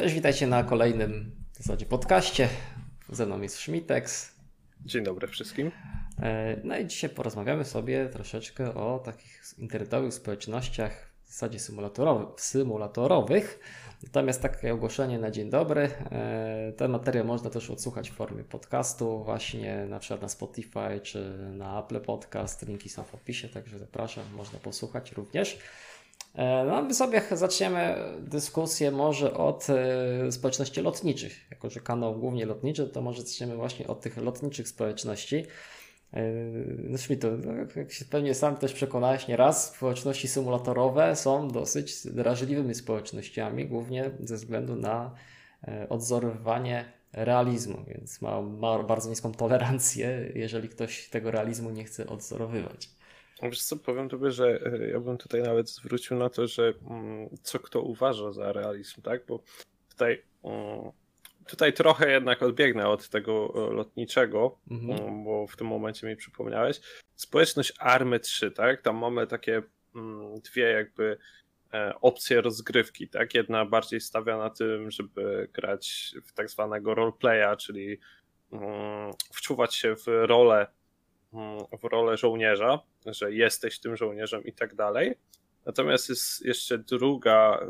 Cześć, witajcie na kolejnym w zasadzie podcaście. Ze mną jest Schmitex. Dzień dobry wszystkim. E, no i dzisiaj porozmawiamy sobie troszeczkę o takich internetowych społecznościach w zasadzie symulatorowych. Natomiast takie ogłoszenie na dzień dobry. E, ten materiał można też odsłuchać w formie podcastu, właśnie na przykład na Spotify czy na Apple Podcast. Linki są w opisie, także zapraszam, można posłuchać również. E, no, my sobie zaczniemy dyskusję może od e, społeczności lotniczych. Jako, że kanał głównie lotniczy, to może zaczniemy właśnie od tych lotniczych społeczności. No to, jak się pewnie sam też przekonałeś nieraz, społeczności symulatorowe są dosyć drażliwymi społecznościami, głównie ze względu na e, odzorowywanie realizmu, więc ma, ma bardzo niską tolerancję, jeżeli ktoś tego realizmu nie chce odzorowywać. Wiesz co, powiem tobie, że e, ja bym tutaj nawet zwrócił na to, że mm, co kto uważa za realizm, tak? Bo tutaj, mm, tutaj trochę jednak odbiegnę od tego e, lotniczego, mhm. Mm, bo w tym momencie mi przypomniałeś. Społeczność Army 3, tak? Tam mamy takie dwie jakby e, opcje rozgrywki, tak? Jedna bardziej stawia na tym, żeby grać w tak zwanego roleplaya, czyli wczuwać się w rolę w rolę żołnierza, że jesteś tym żołnierzem i tak dalej. Natomiast jest jeszcze druga,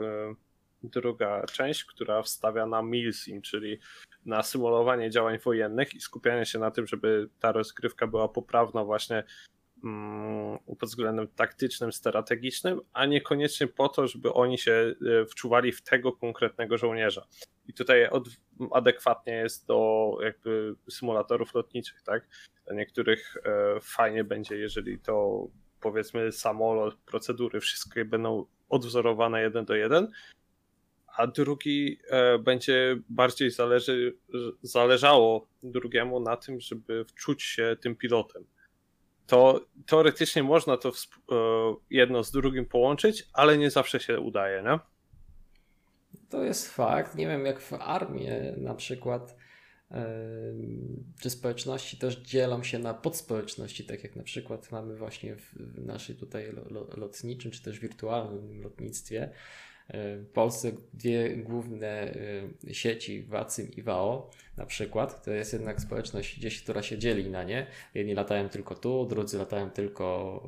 y, druga część, która wstawia na milsim, czyli na symulowanie działań wojennych i skupianie się na tym, żeby ta rozgrywka była poprawna właśnie mm, pod względem taktycznym, strategicznym, a niekoniecznie po to, żeby oni się y, wczuwali w tego konkretnego żołnierza. I tutaj od, adekwatnie jest do jakby symulatorów lotniczych, tak? Dla niektórych e, fajnie będzie, jeżeli to powiedzmy samolot, procedury, wszystkie będą odwzorowane jeden do jeden, a drugi e, będzie bardziej zależy, zależało drugiemu na tym, żeby wczuć się tym pilotem. To teoretycznie można to e, jedno z drugim połączyć, ale nie zawsze się udaje, nie? To jest fakt. Nie wiem, jak w armii na przykład, czy społeczności też dzielą się na podspołeczności, tak jak na przykład mamy właśnie w naszej tutaj lotniczym, czy też wirtualnym lotnictwie. W Polsce dwie główne sieci, WACYM i WAO na przykład, to jest jednak społeczność gdzieś, która się dzieli na nie. Jedni latają tylko tu, drudzy latają tylko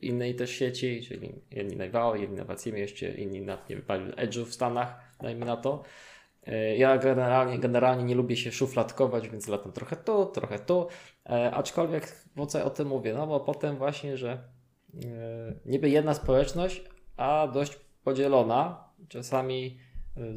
innej też sieci, czyli jedni na WAO, jedni na WACIMie, jeszcze inni na nie Edge'u w Stanach dajmy na to. E, ja generalnie, generalnie nie lubię się szufladkować, więc latam trochę tu, trochę tu, e, aczkolwiek po co o tym mówię? No bo potem właśnie, że e, niby jedna społeczność, a dość podzielona, czasami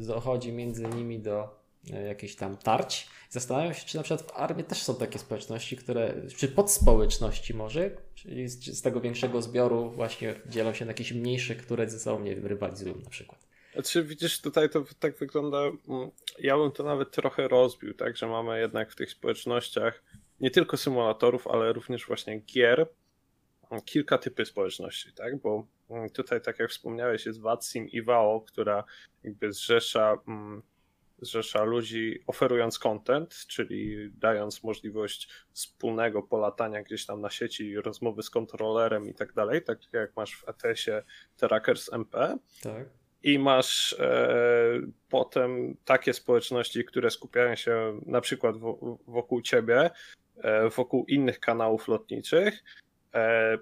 dochodzi między nimi do jakichś tam tarć. Zastanawiam się, czy na przykład w armii też są takie społeczności, które, czy podspołeczności może, czyli z, z tego większego zbioru właśnie dzielą się na jakieś mniejsze, które ze sobą nie rywalizują na przykład. Znaczy, widzisz, tutaj to tak wygląda. Mm, ja bym to nawet trochę rozbił, tak, że mamy jednak w tych społecznościach nie tylko symulatorów, ale również właśnie gier, kilka typy społeczności, tak, bo mm, tutaj, tak jak wspomniałeś, jest VATSIM i WAO, która jakby zrzesza, zrzesza ludzi oferując content, czyli dając możliwość wspólnego polatania gdzieś tam na sieci, rozmowy z kontrolerem i tak dalej, tak jak masz w ETS-ie Trackers MP. Tak i masz e, potem takie społeczności, które skupiają się na przykład w, wokół ciebie, e, wokół innych kanałów lotniczych. E,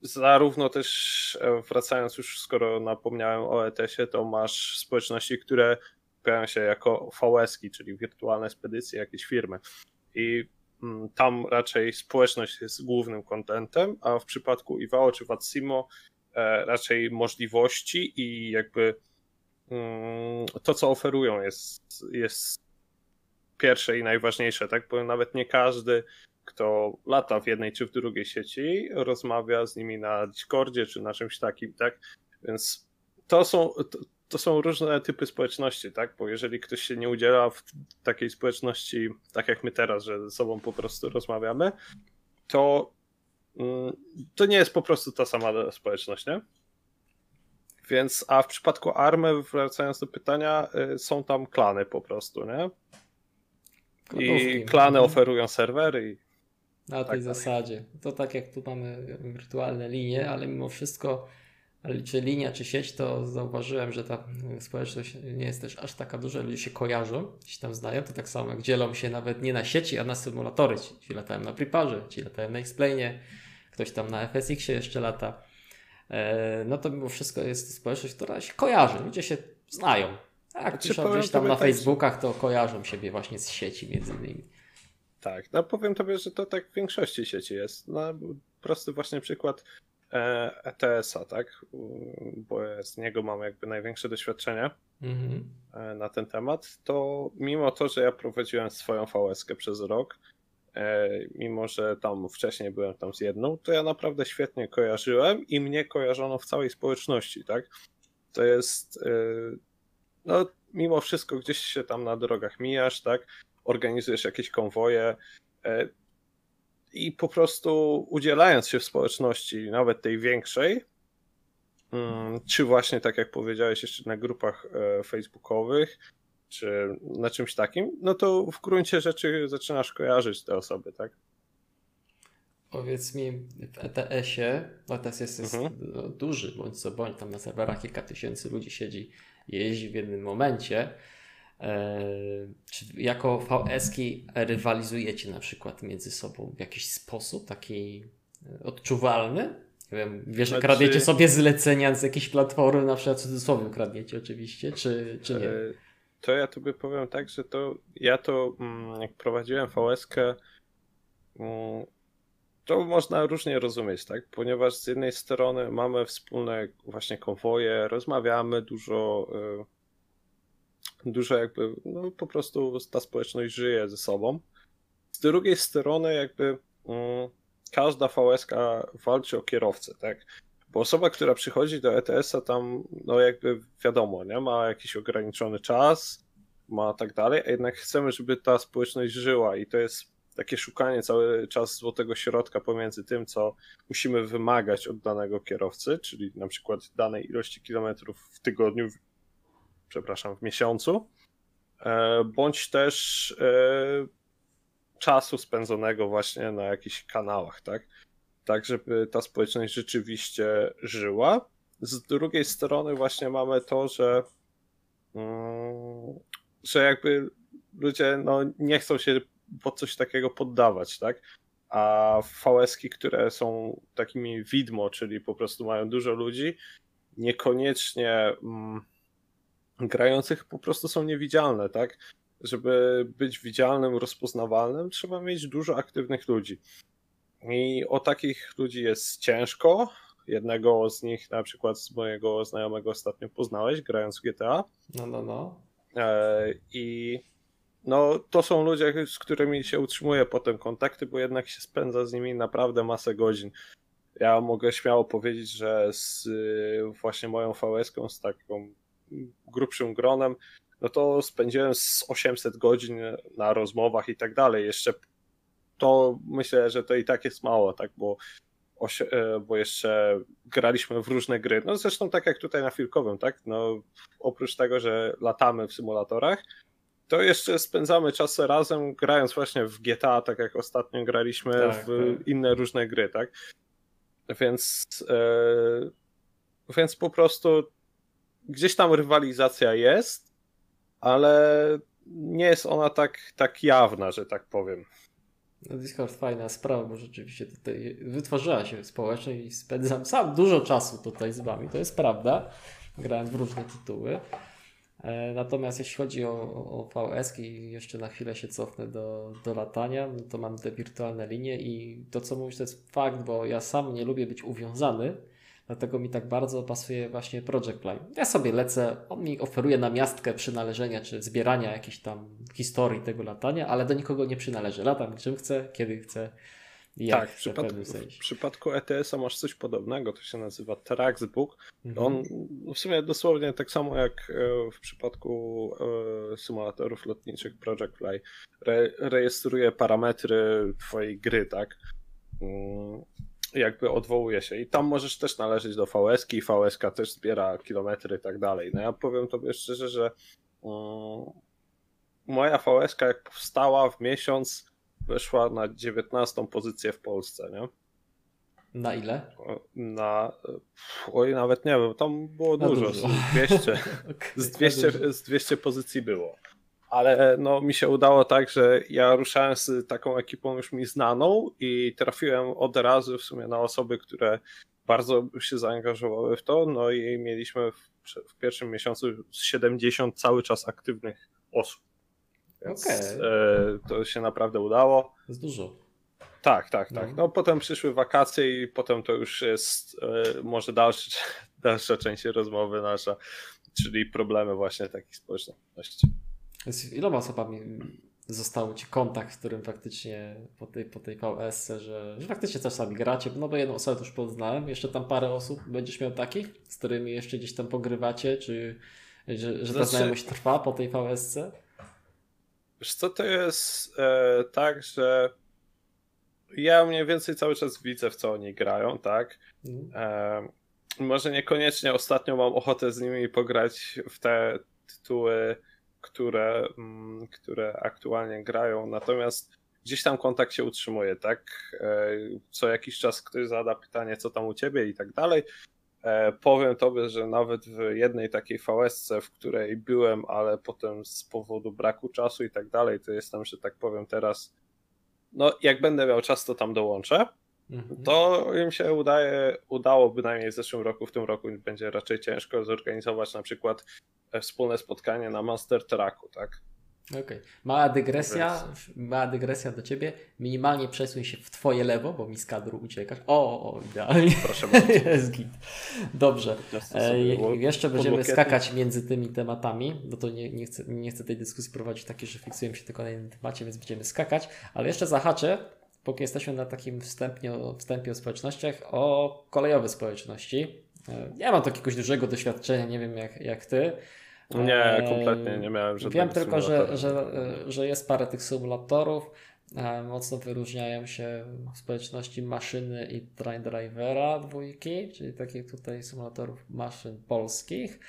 zarówno też e, wracając już, skoro napomniałem o ETS-ie, to masz społeczności, które skupiają się jako VS-ki, czyli wirtualne spedycje, jakieś firmy. I mm, tam raczej społeczność jest głównym kontentem, a w przypadku Iwao czy Vatsimo E, raczej możliwości i jakby mm, to, co oferują, jest, jest pierwsze i najważniejsze, tak? Bo nawet nie każdy, kto lata w jednej czy w drugiej sieci, rozmawia z nimi na Discordzie czy na czymś takim, tak? Więc to są, to, to są różne typy społeczności, tak? Bo jeżeli ktoś się nie udziela w takiej społeczności, tak jak my teraz, że ze sobą po prostu rozmawiamy, to Mm, to nie jest po prostu ta sama społeczność, nie? Więc, a w przypadku Army, wracając do pytania, y, są tam klany po prostu, nie? I klany mhm. oferują serwery. Na tej tak zasadzie. To tak jak tu mamy wirtualne linie, ale mimo wszystko Ale czy linia, czy sieć, to zauważyłem, że ta społeczność nie jest też aż taka duża, ludzie się kojarzą, się tam znają, to tak samo jak dzielą się nawet nie na sieci, a na symulatory. Ci, ci latają na Preparze, ci latają na Explainie, ktoś tam na FSX-ie jeszcze lata. E, no to mimo wszystko jest społeczność, która się kojarzy, ludzie się znają. Tak, piszą gdzieś tam na tak, Facebookach, to kojarzą siebie właśnie z sieci między innymi. Tak, no powiem tobie, że to tak w większości sieci jest. No, prosty właśnie przykład ETS-a, e tak? Bo z niego mam jakby największe doświadczenie mhm. E, na ten temat. To mimo to, że ja prowadziłem swoją VS-kę przez rok, e, mimo że tam wcześniej byłem tam z jedną, to ja naprawdę świetnie kojarzyłem i mnie kojarzono w całej społeczności, tak? To jest, no mimo wszystko gdzieś się tam na drogach mijasz, tak? Organizujesz jakieś konwoje, i po prostu udzielając się w społeczności, nawet tej większej, mm, czy właśnie tak jak powiedziałeś, jeszcze na grupach e, facebookowych, czy na czymś takim, no to w gruncie rzeczy zaczynasz kojarzyć te osoby, tak? Powiedz mi, w ETS-ie, ETS jest, jest mhm. duży, bądź co bądź, tam na serwerach kilka tysięcy ludzi siedzi, jeździ w jednym momencie. E, czy jako VS-ki rywalizujecie na przykład między sobą w jakiś sposób taki e, odczuwalny? Nie wiem, wiesz, znaczy... kradniecie sobie zlecenia z jakiejś platformy, na przykład w cudzysłowie kradniecie oczywiście, czy, czy nie? E, to ja tobie powiem tak, że to ja to mm, jak prowadziłem VS-kę mm, to można różnie rozumieć, tak? Ponieważ z jednej strony mamy wspólne właśnie konwoje, rozmawiamy dużo, dużo jakby, no po prostu ta społeczność żyje ze sobą. Z drugiej strony jakby mm, każda VSK walczy o kierowcę, tak? Bo osoba, która przychodzi do ETS-a tam, no jakby wiadomo, nie? Ma jakiś ograniczony czas, ma tak dalej, a jednak chcemy, żeby ta społeczność żyła i to jest takie szukanie cały czas złotego środka pomiędzy tym, co musimy wymagać od danego kierowcy, czyli na przykład danej ilości kilometrów w tygodniu przepraszam, w miesiącu, e, bądź też e, czasu spędzonego właśnie na jakichś kanałach, tak? Tak, żeby ta społeczność rzeczywiście żyła. Z drugiej strony właśnie mamy to, że, mm, że jakby ludzie no, nie chcą się pod coś takiego poddawać, tak? A VS-ki, które są takimi widmo, czyli po prostu mają dużo ludzi, niekoniecznie mm, grających po prostu są niewidzialne, tak? Żeby być widzialnym, rozpoznawalnym, trzeba mieć dużo aktywnych ludzi. I o takich ludzi jest ciężko. Jednego z nich, na przykład z mojego znajomego ostatnio poznałeś, grając w GTA. No, no, no. E, I no, to są ludzie, z którymi się utrzymuje potem kontakty, bo jednak się spędza z nimi naprawdę masę godzin. Ja mogę śmiało powiedzieć, że z właśnie moją VS-ką, z taką grubszym gronem, no to spędziłem z 800 godzin na rozmowach i tak dalej. Jeszcze to myślę, że to i tak jest mało, tak, bo, e, bo jeszcze graliśmy w różne gry. No zresztą tak jak tutaj na Filkowym, tak, no oprócz tego, że latamy w symulatorach, to jeszcze spędzamy czas razem grając właśnie w GTA, tak jak ostatnio graliśmy tak, w tak. inne różne gry, tak. Więc, e, więc po prostu gdzieś tam rywalizacja jest, ale nie jest ona tak, tak jawna, że tak powiem. No Discord fajna sprawa, bo rzeczywiście tutaj wytworzyła się społeczność i spędzam sam dużo czasu tutaj z wami, to jest prawda, grałem w różne tytuły. E, natomiast jeśli chodzi o, o VS i jeszcze na chwilę się cofnę do, do latania, no to mam te wirtualne linie i to co mówisz to jest fakt, bo ja sam nie lubię być uwiązany Dlatego mi tak bardzo pasuje właśnie Project Play. Ja sobie lecę, on mi oferuje namiastkę przynależenia czy zbierania jakiejś tam historii tego latania, ale do nikogo nie przynależy. Latam czym chcę, kiedy chcę. Jak tak, w przypadku, w przypadku ETS-a masz coś podobnego, to się nazywa Traxbook. Mhm. On w sumie dosłownie tak samo jak e, w przypadku e, symulatorów lotniczych Project Play re, rejestruje parametry twojej gry, tak? Jakby odwołuje się. I tam możesz też należeć do VS-ki, VS-ka też zbiera kilometry i tak dalej. No ja powiem tobie szczerze, że um, moja VS-ka jak powstała w miesiąc weszła na 19 pozycję w Polsce, nie? Na ile? Na. Oj, nawet nie wiem, tam było dużo. dużo. Z 200, okay, z, 200, z 200 pozycji było. Ale no, mi się udało tak, że ja ruszałem z taką ekipą już mi znaną i trafiłem od razu w sumie na osoby, które bardzo się zaangażowały w to. No i mieliśmy w, w pierwszym miesiącu 70 cały czas aktywnych osób. Więc okay. e, to się naprawdę udało. Jest dużo. Tak, tak, tak. No. no potem przyszły wakacje i potem to już jest e, może dalszy, dalsza część rozmowy nasza, czyli problemy właśnie takich społeczności. Z iloma osobami został Ci kontakt, w którym faktycznie po tej, po tej VS, że, że faktycznie też sami gracie, no bo jedną osobę już poznałem, jeszcze tam parę osób będziesz miał takich, z którymi jeszcze gdzieś tam pogrywacie, czy że, że ta znaczy... znajomość trwa po tej VS? Co, to jest e, tak, że ja mniej więcej cały czas widzę, w co oni grają, tak? Mm. E, może niekoniecznie ostatnio mam ochotę z nimi pograć w te tytuły, które, mm, które aktualnie grają, natomiast gdzieś tam kontakt się utrzymuje, tak? E, co jakiś czas ktoś zada pytanie, co tam u ciebie i tak dalej. E, powiem tobie, że nawet w jednej takiej VSC, w której byłem, ale potem z powodu braku czasu i tak dalej, to jestem, że tak powiem teraz, no jak będę miał czas, to tam dołączę. Mhm. To im się udaje, udało bynajmniej w zeszłym roku, w tym roku będzie raczej ciężko zorganizować na przykład e, wspólne spotkanie na Master Tracku, tak? Okej. Okay. Mała dygresja, mała dygresja do ciebie. Minimalnie przesuń się w twoje lewo, bo mi z kadru uciekasz. O, o idealnie. Proszę bardzo. Jest git. Dobrze. E, jeszcze będziemy skakać między tymi tematami, bo to nie, nie, chcę, nie chcę tej dyskusji prowadzić takiej, że fiksujemy się tylko na jednym temacie, więc będziemy skakać. Ale jeszcze zahaczę, póki jesteśmy na takim wstępie, wstępie o społecznościach, o kolejowe społeczności. E, ja mam takiego dużego doświadczenia, nie wiem jak, jak ty. Nie, kompletnie nie miałem żadnego Wiem tylko, że, że, że jest parę tych symulatorów. E, mocno wyróżniają się w społeczności maszyny i train drivera dwójki, czyli takich tutaj symulatorów maszyn polskich.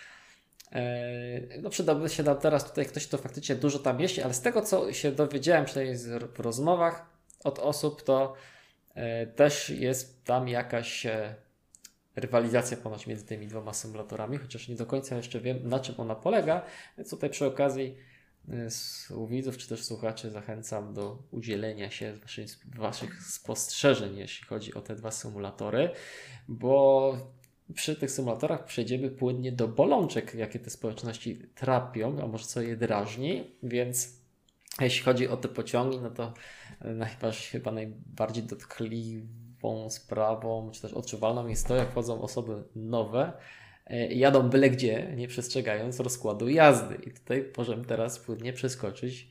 E, no przydałby się nam teraz tutaj ktoś, kto faktycznie dużo tam jeździ, ale z tego co się dowiedziałem, przynajmniej w rozmowach od osób, to e, też jest tam jakaś rywalizacja ponoć między tymi dwoma symulatorami, chociaż nie do końca jeszcze wiem, na czym ona polega. Więc tutaj przy okazji u widzów czy też słuchaczy zachęcam do udzielenia się waszych, waszych spostrzeżeń, jeśli chodzi o te dwa symulatory, bo przy tych symulatorach przejdziemy płynnie do bolączek, jakie te społeczności trapią, a może co je drażni, więc jeśli chodzi o te pociągi, no to chyba, chyba najbardziej dotkliwe sprawą, czy też odczuwalną jest to, jak wchodzą osoby nowe e, i jadą byle gdzie, nie przestrzegając rozkładu jazdy. I tutaj możemy teraz płynnie przeskoczyć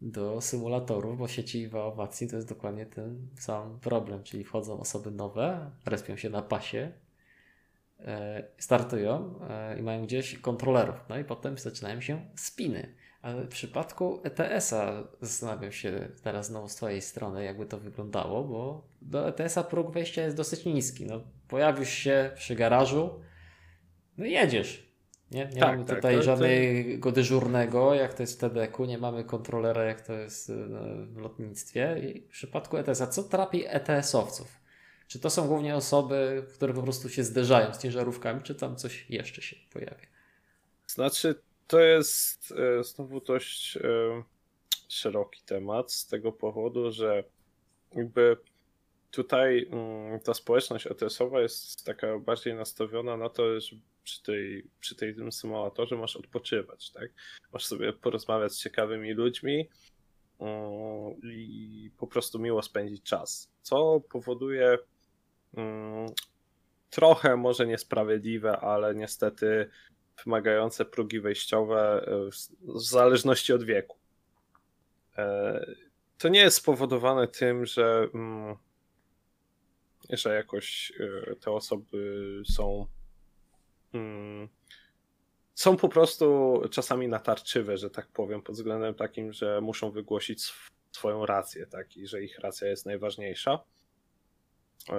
do symulatorów, bo sieci ewaluacji to jest dokładnie ten sam problem, czyli wchodzą osoby nowe, respią się na pasie, e, startują e, i mają gdzieś kontrolerów, no i potem zaczynają się spiny. Ale w przypadku ETS-a zastanawiam się teraz znowu z Twojej strony, jakby to wyglądało, bo do ETS-a próg wejścia jest dosyć niski. No, pojawisz się przy garażu, no i jedziesz. Nie, nie tak, mamy tak, tutaj to, żadnego dyżurnego, jak to jest w TDK-u, nie mamy kontrolera, jak to jest no, w lotnictwie. I w przypadku ETS-a, co trapi ETS-owców? Czy to są głównie osoby, które po prostu się zderzają z ciężarówkami, czy tam coś jeszcze się pojawia? Znaczy, to jest e, znowu dość e, szeroki temat z tego powodu, że jakby tutaj mm, ta społeczność ETS-owa jest taka bardziej nastawiona na to, że przy, tej, przy tej tym symulatorze masz odpoczywać, tak? Masz sobie porozmawiać z ciekawymi ludźmi mm, i po prostu miło spędzić czas. Co powoduje mm, trochę może niesprawiedliwe, ale niestety wymagające progi wejściowe e, w zależności od wieku. E, to nie jest spowodowane tym, że, mm, że jakoś e, te osoby są mm, są po prostu czasami natarczywe, że tak powiem, pod względem takim, że muszą wygłosić swoją rację, tak, i że ich racja jest najważniejsza.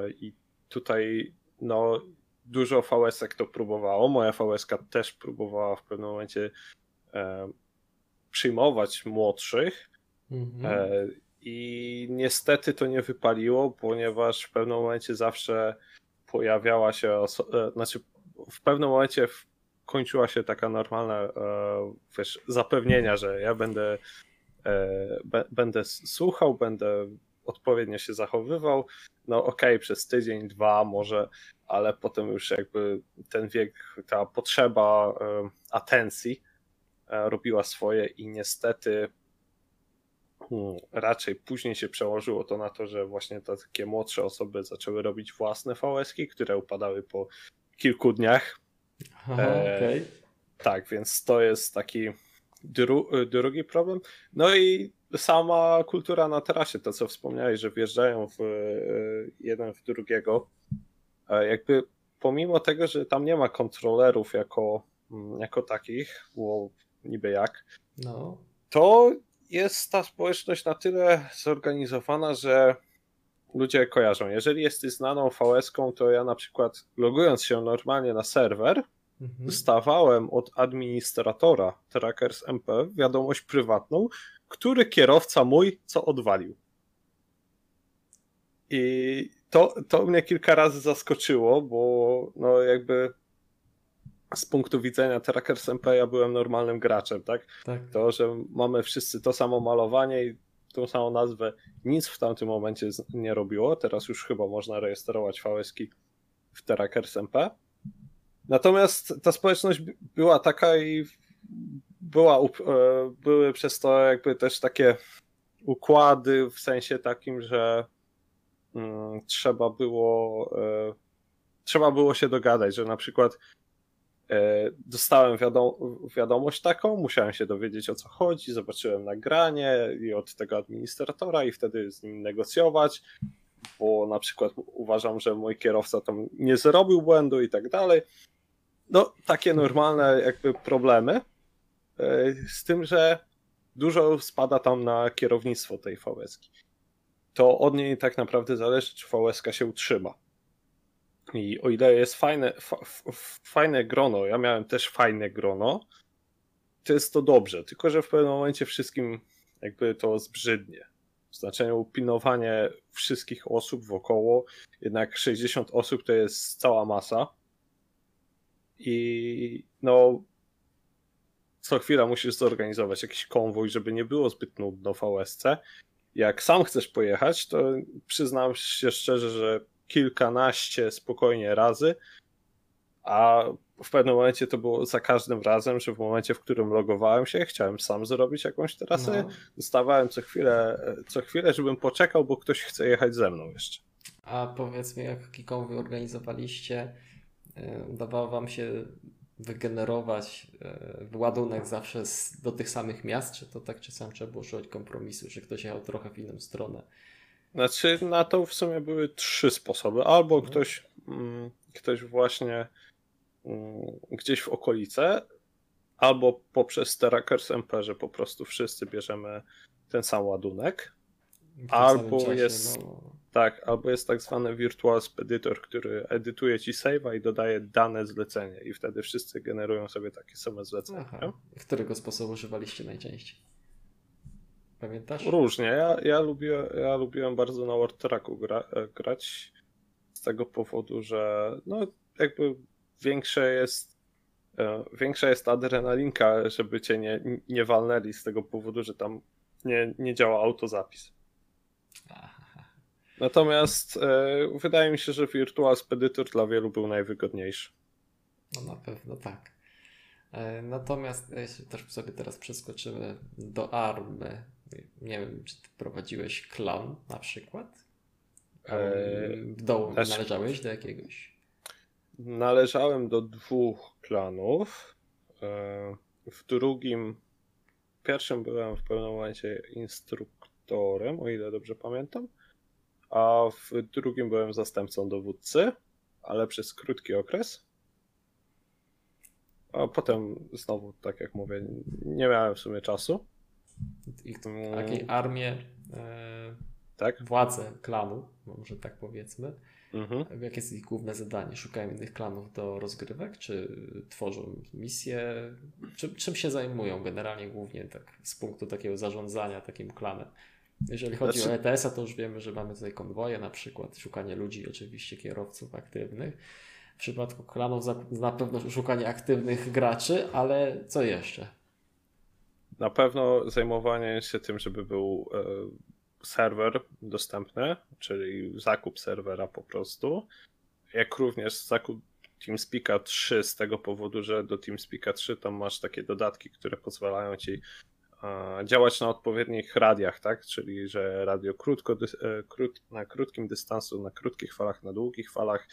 I tutaj no, dużo VS-ek to próbowało. Moja VS też próbowała w pewnym momencie e, przyjmować młodszych. Mhm. E, I niestety to nie wypaliło, ponieważ w pewnym momencie zawsze pojawiała się, oso- e, znaczy w pewnym momencie kończyła się taka normalna e, wiesz, zapewnienia, że ja będę, e, będę słuchał, będę odpowiednio się zachowywał. No okej, okay, przez tydzień, dwa może, ale potem już jakby ten wiek, ta potrzeba atencji robiła swoje i niestety Hmm, raczej później się przełożyło to na to, że właśnie te takie młodsze osoby zaczęły robić własne VS-ki, które upadały po kilku dniach. Aha, e, okay. Tak, więc to jest taki dru drugi problem. No i sama kultura na terasie, to co wspomniałeś, że wjeżdżają w e, jeden w drugiego, e, jakby pomimo tego, że tam nie ma kontrolerów jako, mm, jako takich, bo niby jak, no. to jest ta społeczność na tyle zorganizowana, że ludzie kojarzą. Jeżeli jesteś znaną VS-ką, to ja na przykład logując się normalnie na serwer, mhm. dostawałem od administratora Trackers MP wiadomość prywatną, który kierowca mój co odwalił. I to, to mnie kilka razy zaskoczyło, bo no jakby z punktu widzenia Trackers MP ja byłem normalnym graczem, tak? tak? To, że mamy wszyscy to samo malowanie i tą samą nazwę, nic w tamtym momencie nie robiło. Teraz już chyba można rejestrować VS-ki w Trackers MP. Natomiast ta społeczność była taka i była, e, były przez to jakby też takie układy w sensie takim, że mm, trzeba było e, trzeba było się dogadać, że na przykład E, dostałem wiadom wiadomość taką, musiałem się dowiedzieć o co chodzi, zobaczyłem nagranie i od tego administratora i wtedy z nim negocjować, bo na przykład uważam, że mój kierowca tam nie zrobił błędu i tak dalej. No, takie normalne jakby problemy, z tym, że dużo spada tam na kierownictwo tej VS. To od niej tak naprawdę zależy, czy VS się utrzyma i o ile jest fajne, fajne grono, ja miałem też fajne grono, to jest to dobrze, tylko że w pewnym momencie wszystkim jakby to zbrzydnie. W znaczeniu pilnowanie wszystkich osób wokoło, jednak 60 osób to jest cała masa. I no, co chwila musisz zorganizować jakiś konwój, żeby nie było zbyt nudno w VSC. Jak sam chcesz pojechać, to przyznam się szczerze, że kilkanaście spokojnie razy, a w pewnym momencie to było za każdym razem, że w momencie, w którym logowałem się, chciałem sam zrobić jakąś trasę, no. dostawałem co chwilę, co chwilę, żebym poczekał, bo ktoś chce jechać ze mną jeszcze. A powiedzmy, jak kikowy organizowaliście, e, udawało wam się wygenerować e, ładunek zawsze do tych samych miast, czy to tak czasem trzeba było szukać kompromisu, że ktoś jechał trochę w inną stronę? Znaczy, na to w sumie były trzy sposoby. Albo mhm. ktoś, mm, ktoś właśnie mm, gdzieś w okolice, albo poprzez Trackers MP, że po prostu wszyscy bierzemy ten sam ładunek. Albo jest no. Tak, albo jest tak zwany Virtual Speditor, który edytuje ci save'a i dodaje dane zlecenie i wtedy wszyscy generują sobie takie same zlecenie. Którego sposobu używaliście najczęściej? Pamiętasz? Różnie. Ja, ja, lubię, ja lubiłem bardzo na World Tracku gra, e, grać z tego powodu, że no jakby większe jest e, większa jest adrenalinka, żeby cię nie, nie walnęli z tego powodu, że tam nie, nie działa autozapis. Natomiast e, wydaje mi się, że Virtual Speditor dla wielu był najwygodniejszy. No na pewno tak. E, natomiast jeśli też sobie teraz przeskoczymy do army, nie wiem, czy ty prowadziłeś klan na przykład? Eee, do, znaczy, należałeś do jakiegoś? Należałem do dwóch klanów. Eee, w drugim, pierwszym byłem w pewnym momencie instruktorem, o ile dobrze pamiętam, a w drugim byłem zastępcą dowódcy, ale przez krótki okres. A potem znowu, tak jak mówię, nie miałem w sumie czasu ich takiej armię, e, tak? władzę klanu, może tak powiedzmy. Mhm. Jakie jest ich główne zadanie? Szukają innych klanów do rozgrywek, czy tworzą misje? Czy, czym się zajmują generalnie głównie tak z punktu takiego zarządzania takim klanem? Jeżeli chodzi znaczy... o ETS-a, to już wiemy, że mamy tutaj konwoje, na przykład szukanie ludzi, oczywiście kierowców aktywnych. W przypadku klanów na pewno szukanie aktywnych graczy, ale co jeszcze? Na pewno zajmowanie się tym, żeby był e, serwer dostępny, czyli zakup serwera po prostu, jak również zakup TeamSpeaka 3 z tego powodu, że do TeamSpeaka 3 tam masz takie dodatki, które pozwalają ci działać na odpowiednich radiach, tak? Czyli że radio krótko, e, krót, na krótkim dystansu, na krótkich falach, na długich falach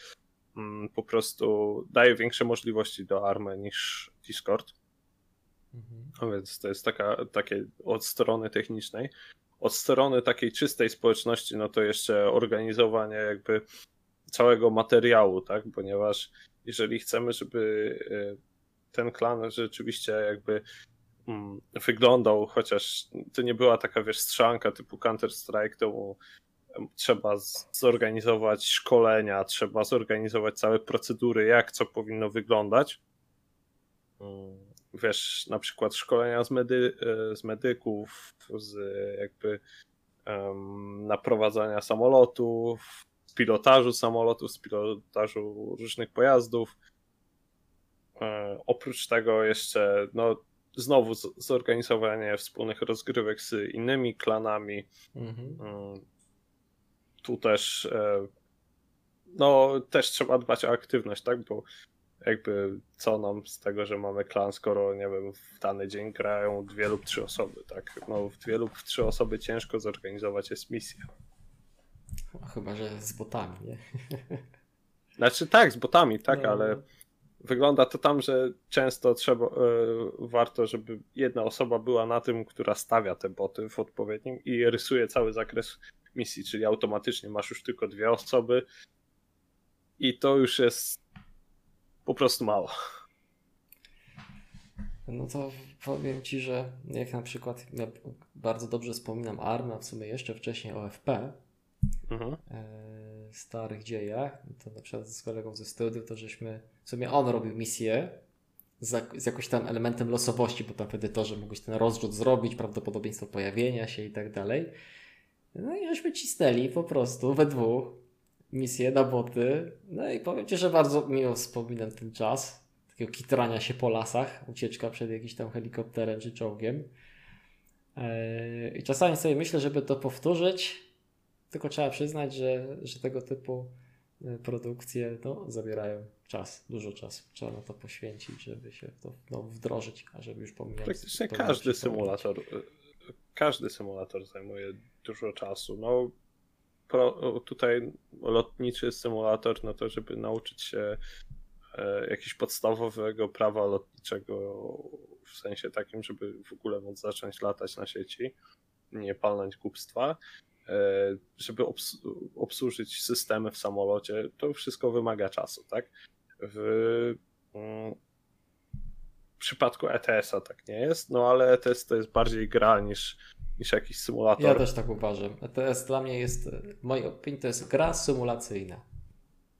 mm, po prostu daje większe możliwości do army niż Discord. Mhm. A więc to jest taka, takie od strony technicznej. Od strony takiej czystej społeczności, no to jeszcze organizowanie jakby całego materiału, tak? Ponieważ jeżeli chcemy, żeby e, ten klan rzeczywiście jakby wyglądał, chociaż to nie była taka, wiesz, strzanka typu Counter-Strike, to trzeba zorganizować szkolenia, trzeba zorganizować całe procedury, jak co powinno wyglądać. Mm, wiesz, na przykład szkolenia z, medy, e, z medyków, z jakby um, naprowadzania samolotów, z pilotażu samolotów, z pilotażu różnych pojazdów. E, oprócz tego jeszcze, no, znowu zorganizowanie wspólnych rozgrywek z innymi klanami. Mhm. Mm, tu też, e, no, też trzeba dbać o aktywność, tak, bo jakby co nam z tego, że mamy klan, skoro nie wiem, w dany dzień grają dwie lub trzy osoby, tak? No w dwie lub w trzy osoby ciężko zorganizować jest misję. Chyba, że z botami, nie? Znaczy tak, z botami, tak, no. ale wygląda to tam, że często trzeba, y, warto, żeby jedna osoba była na tym, która stawia te boty w odpowiednim i rysuje cały zakres misji, czyli automatycznie masz już tylko dwie osoby i to już jest po prostu mało. No to powiem Ci, że jak na przykład ja bardzo dobrze wspominam Armę, a w sumie jeszcze wcześniej OFP, mhm. e, starych dziejach, to na przykład z kolegą ze studiów, to żeśmy, w sumie on robił misję z, z jakimś tam elementem losowości, bo tam w edytorze mógłbyś ten rozrzut zrobić, prawdopodobieństwo pojawienia się i tak dalej. No i żeśmy cisnęli po prostu we dwóch misje na boty. No i powiem Ci, że bardzo miło wspominam ten czas. Takiego kitrania się po lasach, ucieczka przed jakimś tam helikopterem czy czołgiem. E, I czasami sobie myślę, żeby to powtórzyć, tylko trzeba przyznać, że, że tego typu e, produkcje no, zabierają czas, dużo czasu. Trzeba na to poświęcić, żeby się to no, wdrożyć, a żeby już pomijać. Praktycznie każdy symulator, e, każdy symulator zajmuje dużo czasu. No, pro, tutaj lotniczy symulator, no to żeby nauczyć się e, jakiegoś podstawowego prawa lotniczego, w sensie takim, żeby w ogóle móc zacząć latać na sieci, nie palnąć głupstwa, żeby obs obsłużyć systemy w samolocie, to wszystko wymaga czasu, tak? W, mm, w przypadku ETS-a tak nie jest, no ale ETS to jest bardziej gra niż niż jakiś symulator. Ja też tak uważam. ETS dla mnie jest, w mojej opinii to jest gra symulacyjna.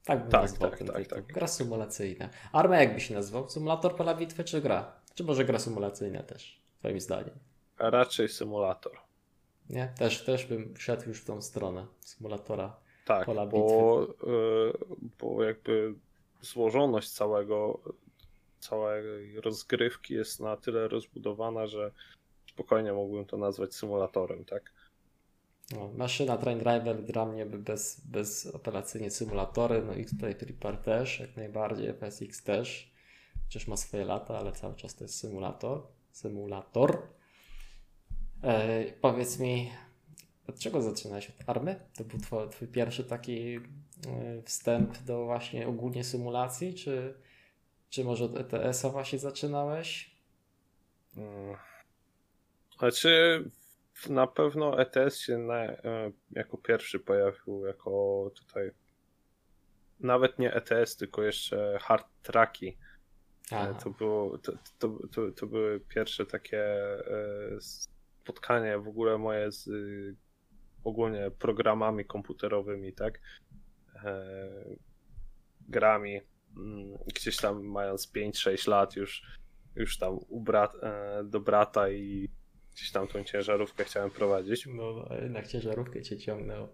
Tak bym tak, nazwał tak, ten tak, tak, Gra symulacyjna. Arma jak by się nazwał? Symulator pola bitwy czy gra? Czy może gra symulacyjna też, twoim zdaniem? Raczej symulator. Nie? Też, też bym wszedł już w tą stronę symulatora tak, pola bo, bitwy. Yy, bo jakby złożoność całego całej rozgrywki jest na tyle rozbudowana, że spokojnie mógłbym to nazwać symulatorem, tak? No, maszyna Train Driver dla mnie bez, bezoperacyjnie symulatory, no i tutaj Prepar też, jak najbardziej, FSX też, chociaż ma swoje lata, ale cały czas to jest symulator. Symulator. E, powiedz mi, od czego zaczynałeś? Od army? To był twój, twój pierwszy taki e, wstęp do właśnie ogólnie symulacji, czy, czy może od ETS-a właśnie zaczynałeś? Znaczy, na pewno ETS się na, e, jako pierwszy pojawił, jako tutaj nawet nie ETS, tylko jeszcze hard tracki. To, było, to, to, to, to, były pierwsze takie spotkanie w ogóle moje z ogólnie programami komputerowymi, tak? Grami. Mm, gdzieś tam mając 5-6 lat już, już tam u brat, do brata i gdzieś tam tą ciężarówkę chciałem prowadzić. No, jednak ciężarówkę cię ciągnęło.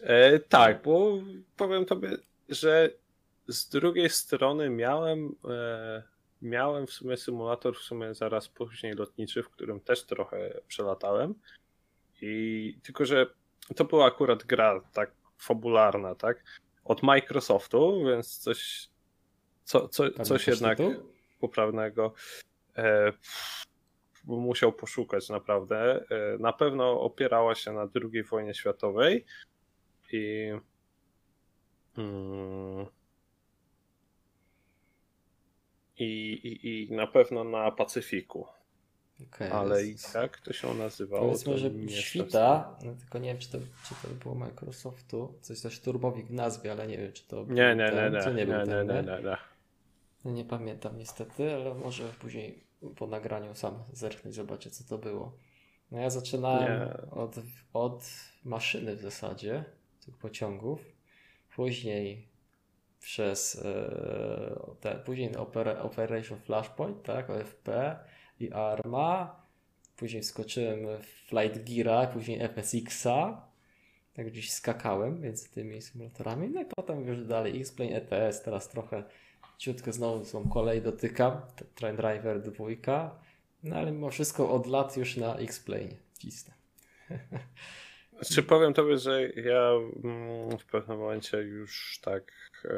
E, tak, bo powiem tobie, że z drugiej strony miałem, e, miałem w sumie symulator w sumie zaraz później lotniczy, w którym też trochę przelatałem. I tylko, że to była akurat gra tak fabularna, tak? Od Microsoftu, więc coś, co, co, coś jednak tytuł? poprawnego. E, musiał poszukać naprawdę. E, na pewno opierała się na II wojnie światowej i mm, i, i, i na pewno na Pacyfiku. Okay, Ale i tak to się nazywało. Powiedzmy, że świta, no, tylko nie wiem, czy to, czy to było Microsoftu. Coś też turbowik w nazwie, ale nie wiem, czy to. Nie, nie, ten, nie, nie, nie, nie, ten, nie, nie, nie, nie. Nie pamiętam niestety, ale może później po nagraniu sam zerknę i zobaczę, co to było. No ja zaczynałem nie. od, od maszyny w zasadzie, tych pociągów. Później przez e, te, później Operation Flashpoint, tak, OFP i ARMA, później skoczyłem w Flight Geara, później FSX-a, tak gdzieś skakałem między tymi symulatorami, no i potem już dalej X-Plane ETS, teraz trochę ciutko znowu tą kolej dotykam, Train Driver 2, no ale mimo wszystko od lat już na X-Plane cisnę. Czy powiem tobie, że ja mm, w pewnym momencie już tak e,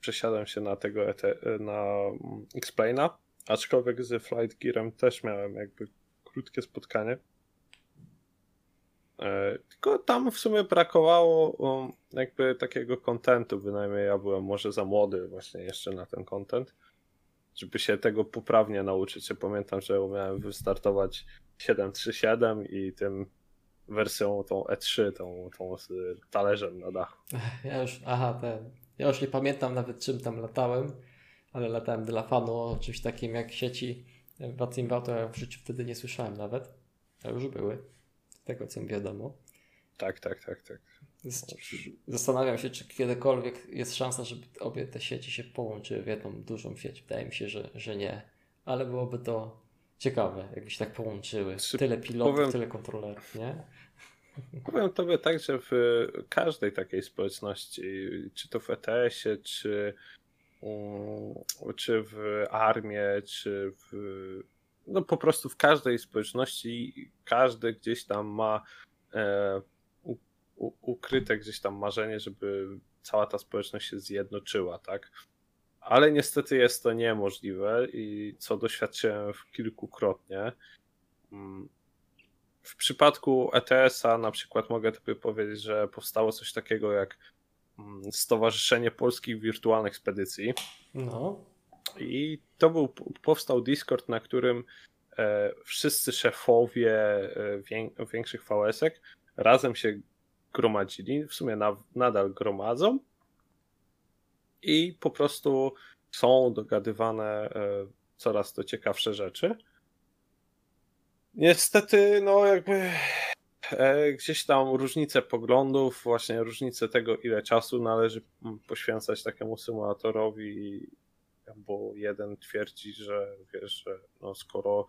przesiadłem się na tego ET, na mm, X-Plane'a, aczkolwiek z Flight Gearem też miałem jakby krótkie spotkanie. E, tylko tam w sumie brakowało um, jakby takiego kontentu, bynajmniej ja byłem może za młody właśnie jeszcze na ten kontent, żeby się tego poprawnie nauczyć. Ja pamiętam, że umiałem wystartować 737 i tym wersją tą E3, tą, tą z talerzem na dachu. Ja już, aha, ten. Ja już nie pamiętam nawet czym tam latałem, ale latałem dla fanu o czymś takim jak sieci Watzimba, to ja w życiu wtedy nie słyszałem nawet. A już były tego co mi wiadomo. Tak, tak, tak, tak. Zastanawiam się, czy kiedykolwiek jest szansa, żeby obie te sieci się połączyły w jedną dużą sieć. Wydaje mi się, że, że nie. Ale byłoby to ciekawe, jakby się tak połączyły. Czy tyle pilotów, powiem, tyle kontrolerów, nie? Powiem tobie tak, że w każdej takiej społeczności, czy to w ETS-ie, czy, um, czy w armii, czy w no po prostu w każdej społeczności każdy gdzieś tam ma e, u, u, ukryte gdzieś tam marzenie, żeby cała ta społeczność się zjednoczyła, tak? Ale niestety jest to niemożliwe i co doświadczyłem kilkukrotnie. Mm, w przypadku ETS-a na przykład mogę tobie powiedzieć, że powstało coś takiego jak mm, Stowarzyszenie Polskich Wirtualnych Spedycji. No. I to był, powstał Discord, na którym e, wszyscy szefowie e, większych VS-ek razem się gromadzili, w sumie na, nadal gromadzą i po prostu są dogadywane e, coraz to ciekawsze rzeczy. Niestety, no jakby gdzieś tam różnice poglądów, właśnie różnice tego, ile czasu należy poświęcać takiemu symulatorowi bo jeden twierdzi, że wiesz, że no skoro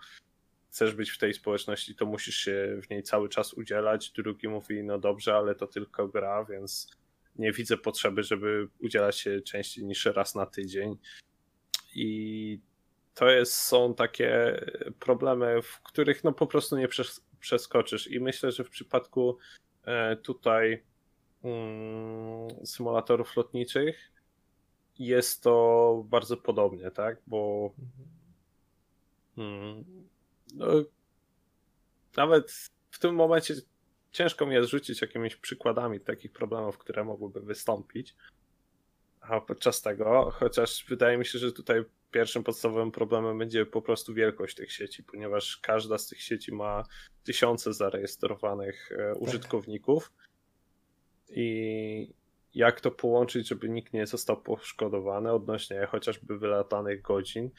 chcesz być w tej społeczności, to musisz się w niej cały czas udzielać. Drugi mówi, no dobrze, ale to tylko gra, więc nie widzę potrzeby, żeby udzielać się częściej niż raz na tydzień. I to jest, są takie problemy, w których no po prostu nie przeskoczysz. I myślę, że w przypadku e, tutaj mm, symulatorów lotniczych jest to bardzo podobnie, tak? Bo hmm, no, nawet w tym momencie ciężko mi jest rzucić jakimiś przykładami takich problemów, które mogłyby wystąpić. A podczas tego, chociaż wydaje mi się, że tutaj pierwszym podstawowym problemem będzie po prostu wielkość tych sieci, ponieważ każda z tych sieci ma tysiące zarejestrowanych e, tak. użytkowników i jak to połączyć, żeby nikt nie został poszkodowany odnośnie chociażby wylatanych godzin,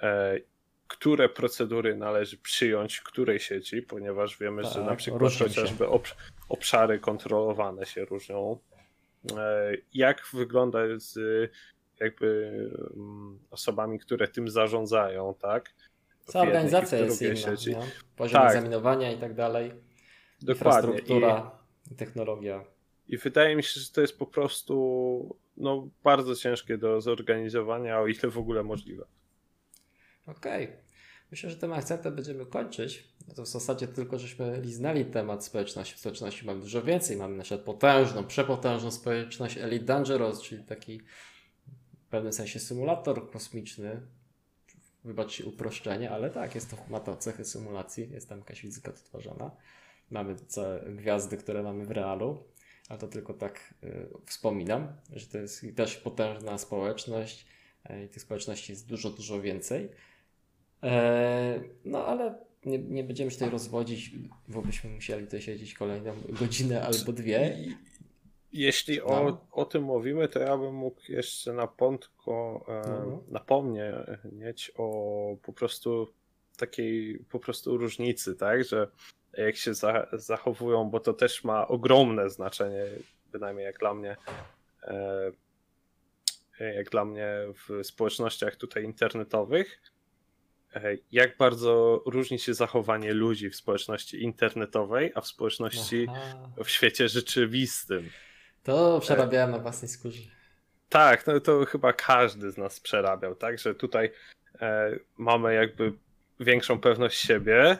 e, które procedury należy przyjąć w której sieci, ponieważ wiemy, tak, że na przykład chociażby obszary kontrolowane się różnią. E, jak wygląda z jakby mm, osobami, które tym zarządzają, tak? Cała organizacja jest inna. Sieci. Poziom tak. egzaminowania i tak dalej. Dokładnie. Infrastruktura, I... technologia. I wydaje mi się, że to jest po prostu no, bardzo ciężkie do zorganizowania, o ile w ogóle możliwe. Okej. Okay. Myślę, że tym akcentem będziemy kończyć. No to w zasadzie tylko żeśmy liznęli temat społeczności. W społeczności mamy dużo więcej. Mamy na przykład potężną, przepotężną społeczność Elite Dangerous, czyli taki w pewnym sensie symulator kosmiczny. Wybaczcie uproszczenie, ale tak, jest to, ma to cechy symulacji. Jest tam jakaś fizyka odtwarzana. Mamy te gwiazdy, które mamy w realu ale to tylko tak y, wspominam, że to jest też potężna społeczność y, i tych społeczności jest dużo, dużo więcej. E, no ale nie, nie będziemy się tutaj rozwodzić, bo byśmy musieli tutaj siedzieć kolejną godzinę albo dwie. Jeśli no. o, o tym mówimy, to ja bym mógł jeszcze na pątko e, mhm. napomnieć o po prostu takiej po prostu różnicy, tak, że jak się za, zachowują, bo to też ma ogromne znaczenie, bynajmniej jak dla mnie, e, jak dla mnie w społecznościach tutaj internetowych, jak bardzo różni się zachowanie ludzi w społeczności internetowej, a w społeczności Aha. w świecie rzeczywistym. To przerabiałem na własnej skórze. Tak, no to chyba każdy z nas przerabiał, tak, że tutaj e, mamy jakby większą pewność siebie,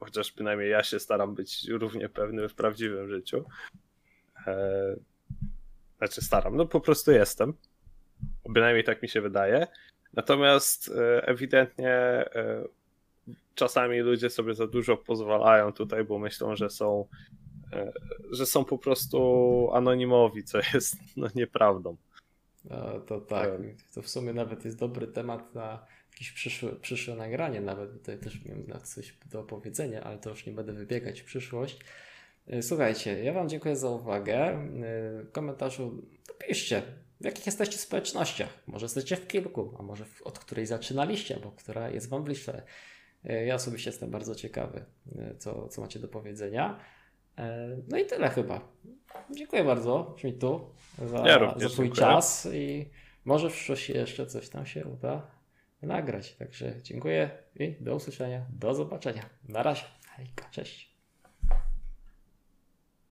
chociaż przynajmniej ja się staram być równie pewny w prawdziwym życiu. E, znaczy staram, no po prostu jestem. Bynajmniej tak mi się wydaje. Natomiast e, ewidentnie e, czasami ludzie sobie za dużo pozwalają tutaj, bo myślą, że są że są po prostu anonimowi, co jest no, nieprawdą. No, to tak, to w sumie nawet jest dobry temat na jakieś przyszłe, przyszłe nagranie nawet, tutaj też miałem coś do opowiedzenia, ale to już nie będę wybiegać w przyszłość. E, słuchajcie, ja Wam dziękuję za uwagę. E, w komentarzu piszcie, w jakich jesteście społecznościach. Może jesteście w kilku, a może od której zaczynaliście, bo która jest Wam bliższa. E, ja osobiście jestem bardzo ciekawy, co, co macie do powiedzenia. No i tyle chyba. Dziękuję bardzo, Schmidtu, za, ja za Twój czas i może w przyszłości jeszcze coś tam się uda nagrać. Także dziękuję i do usłyszenia, do zobaczenia. Na razie. Hejka, cześć.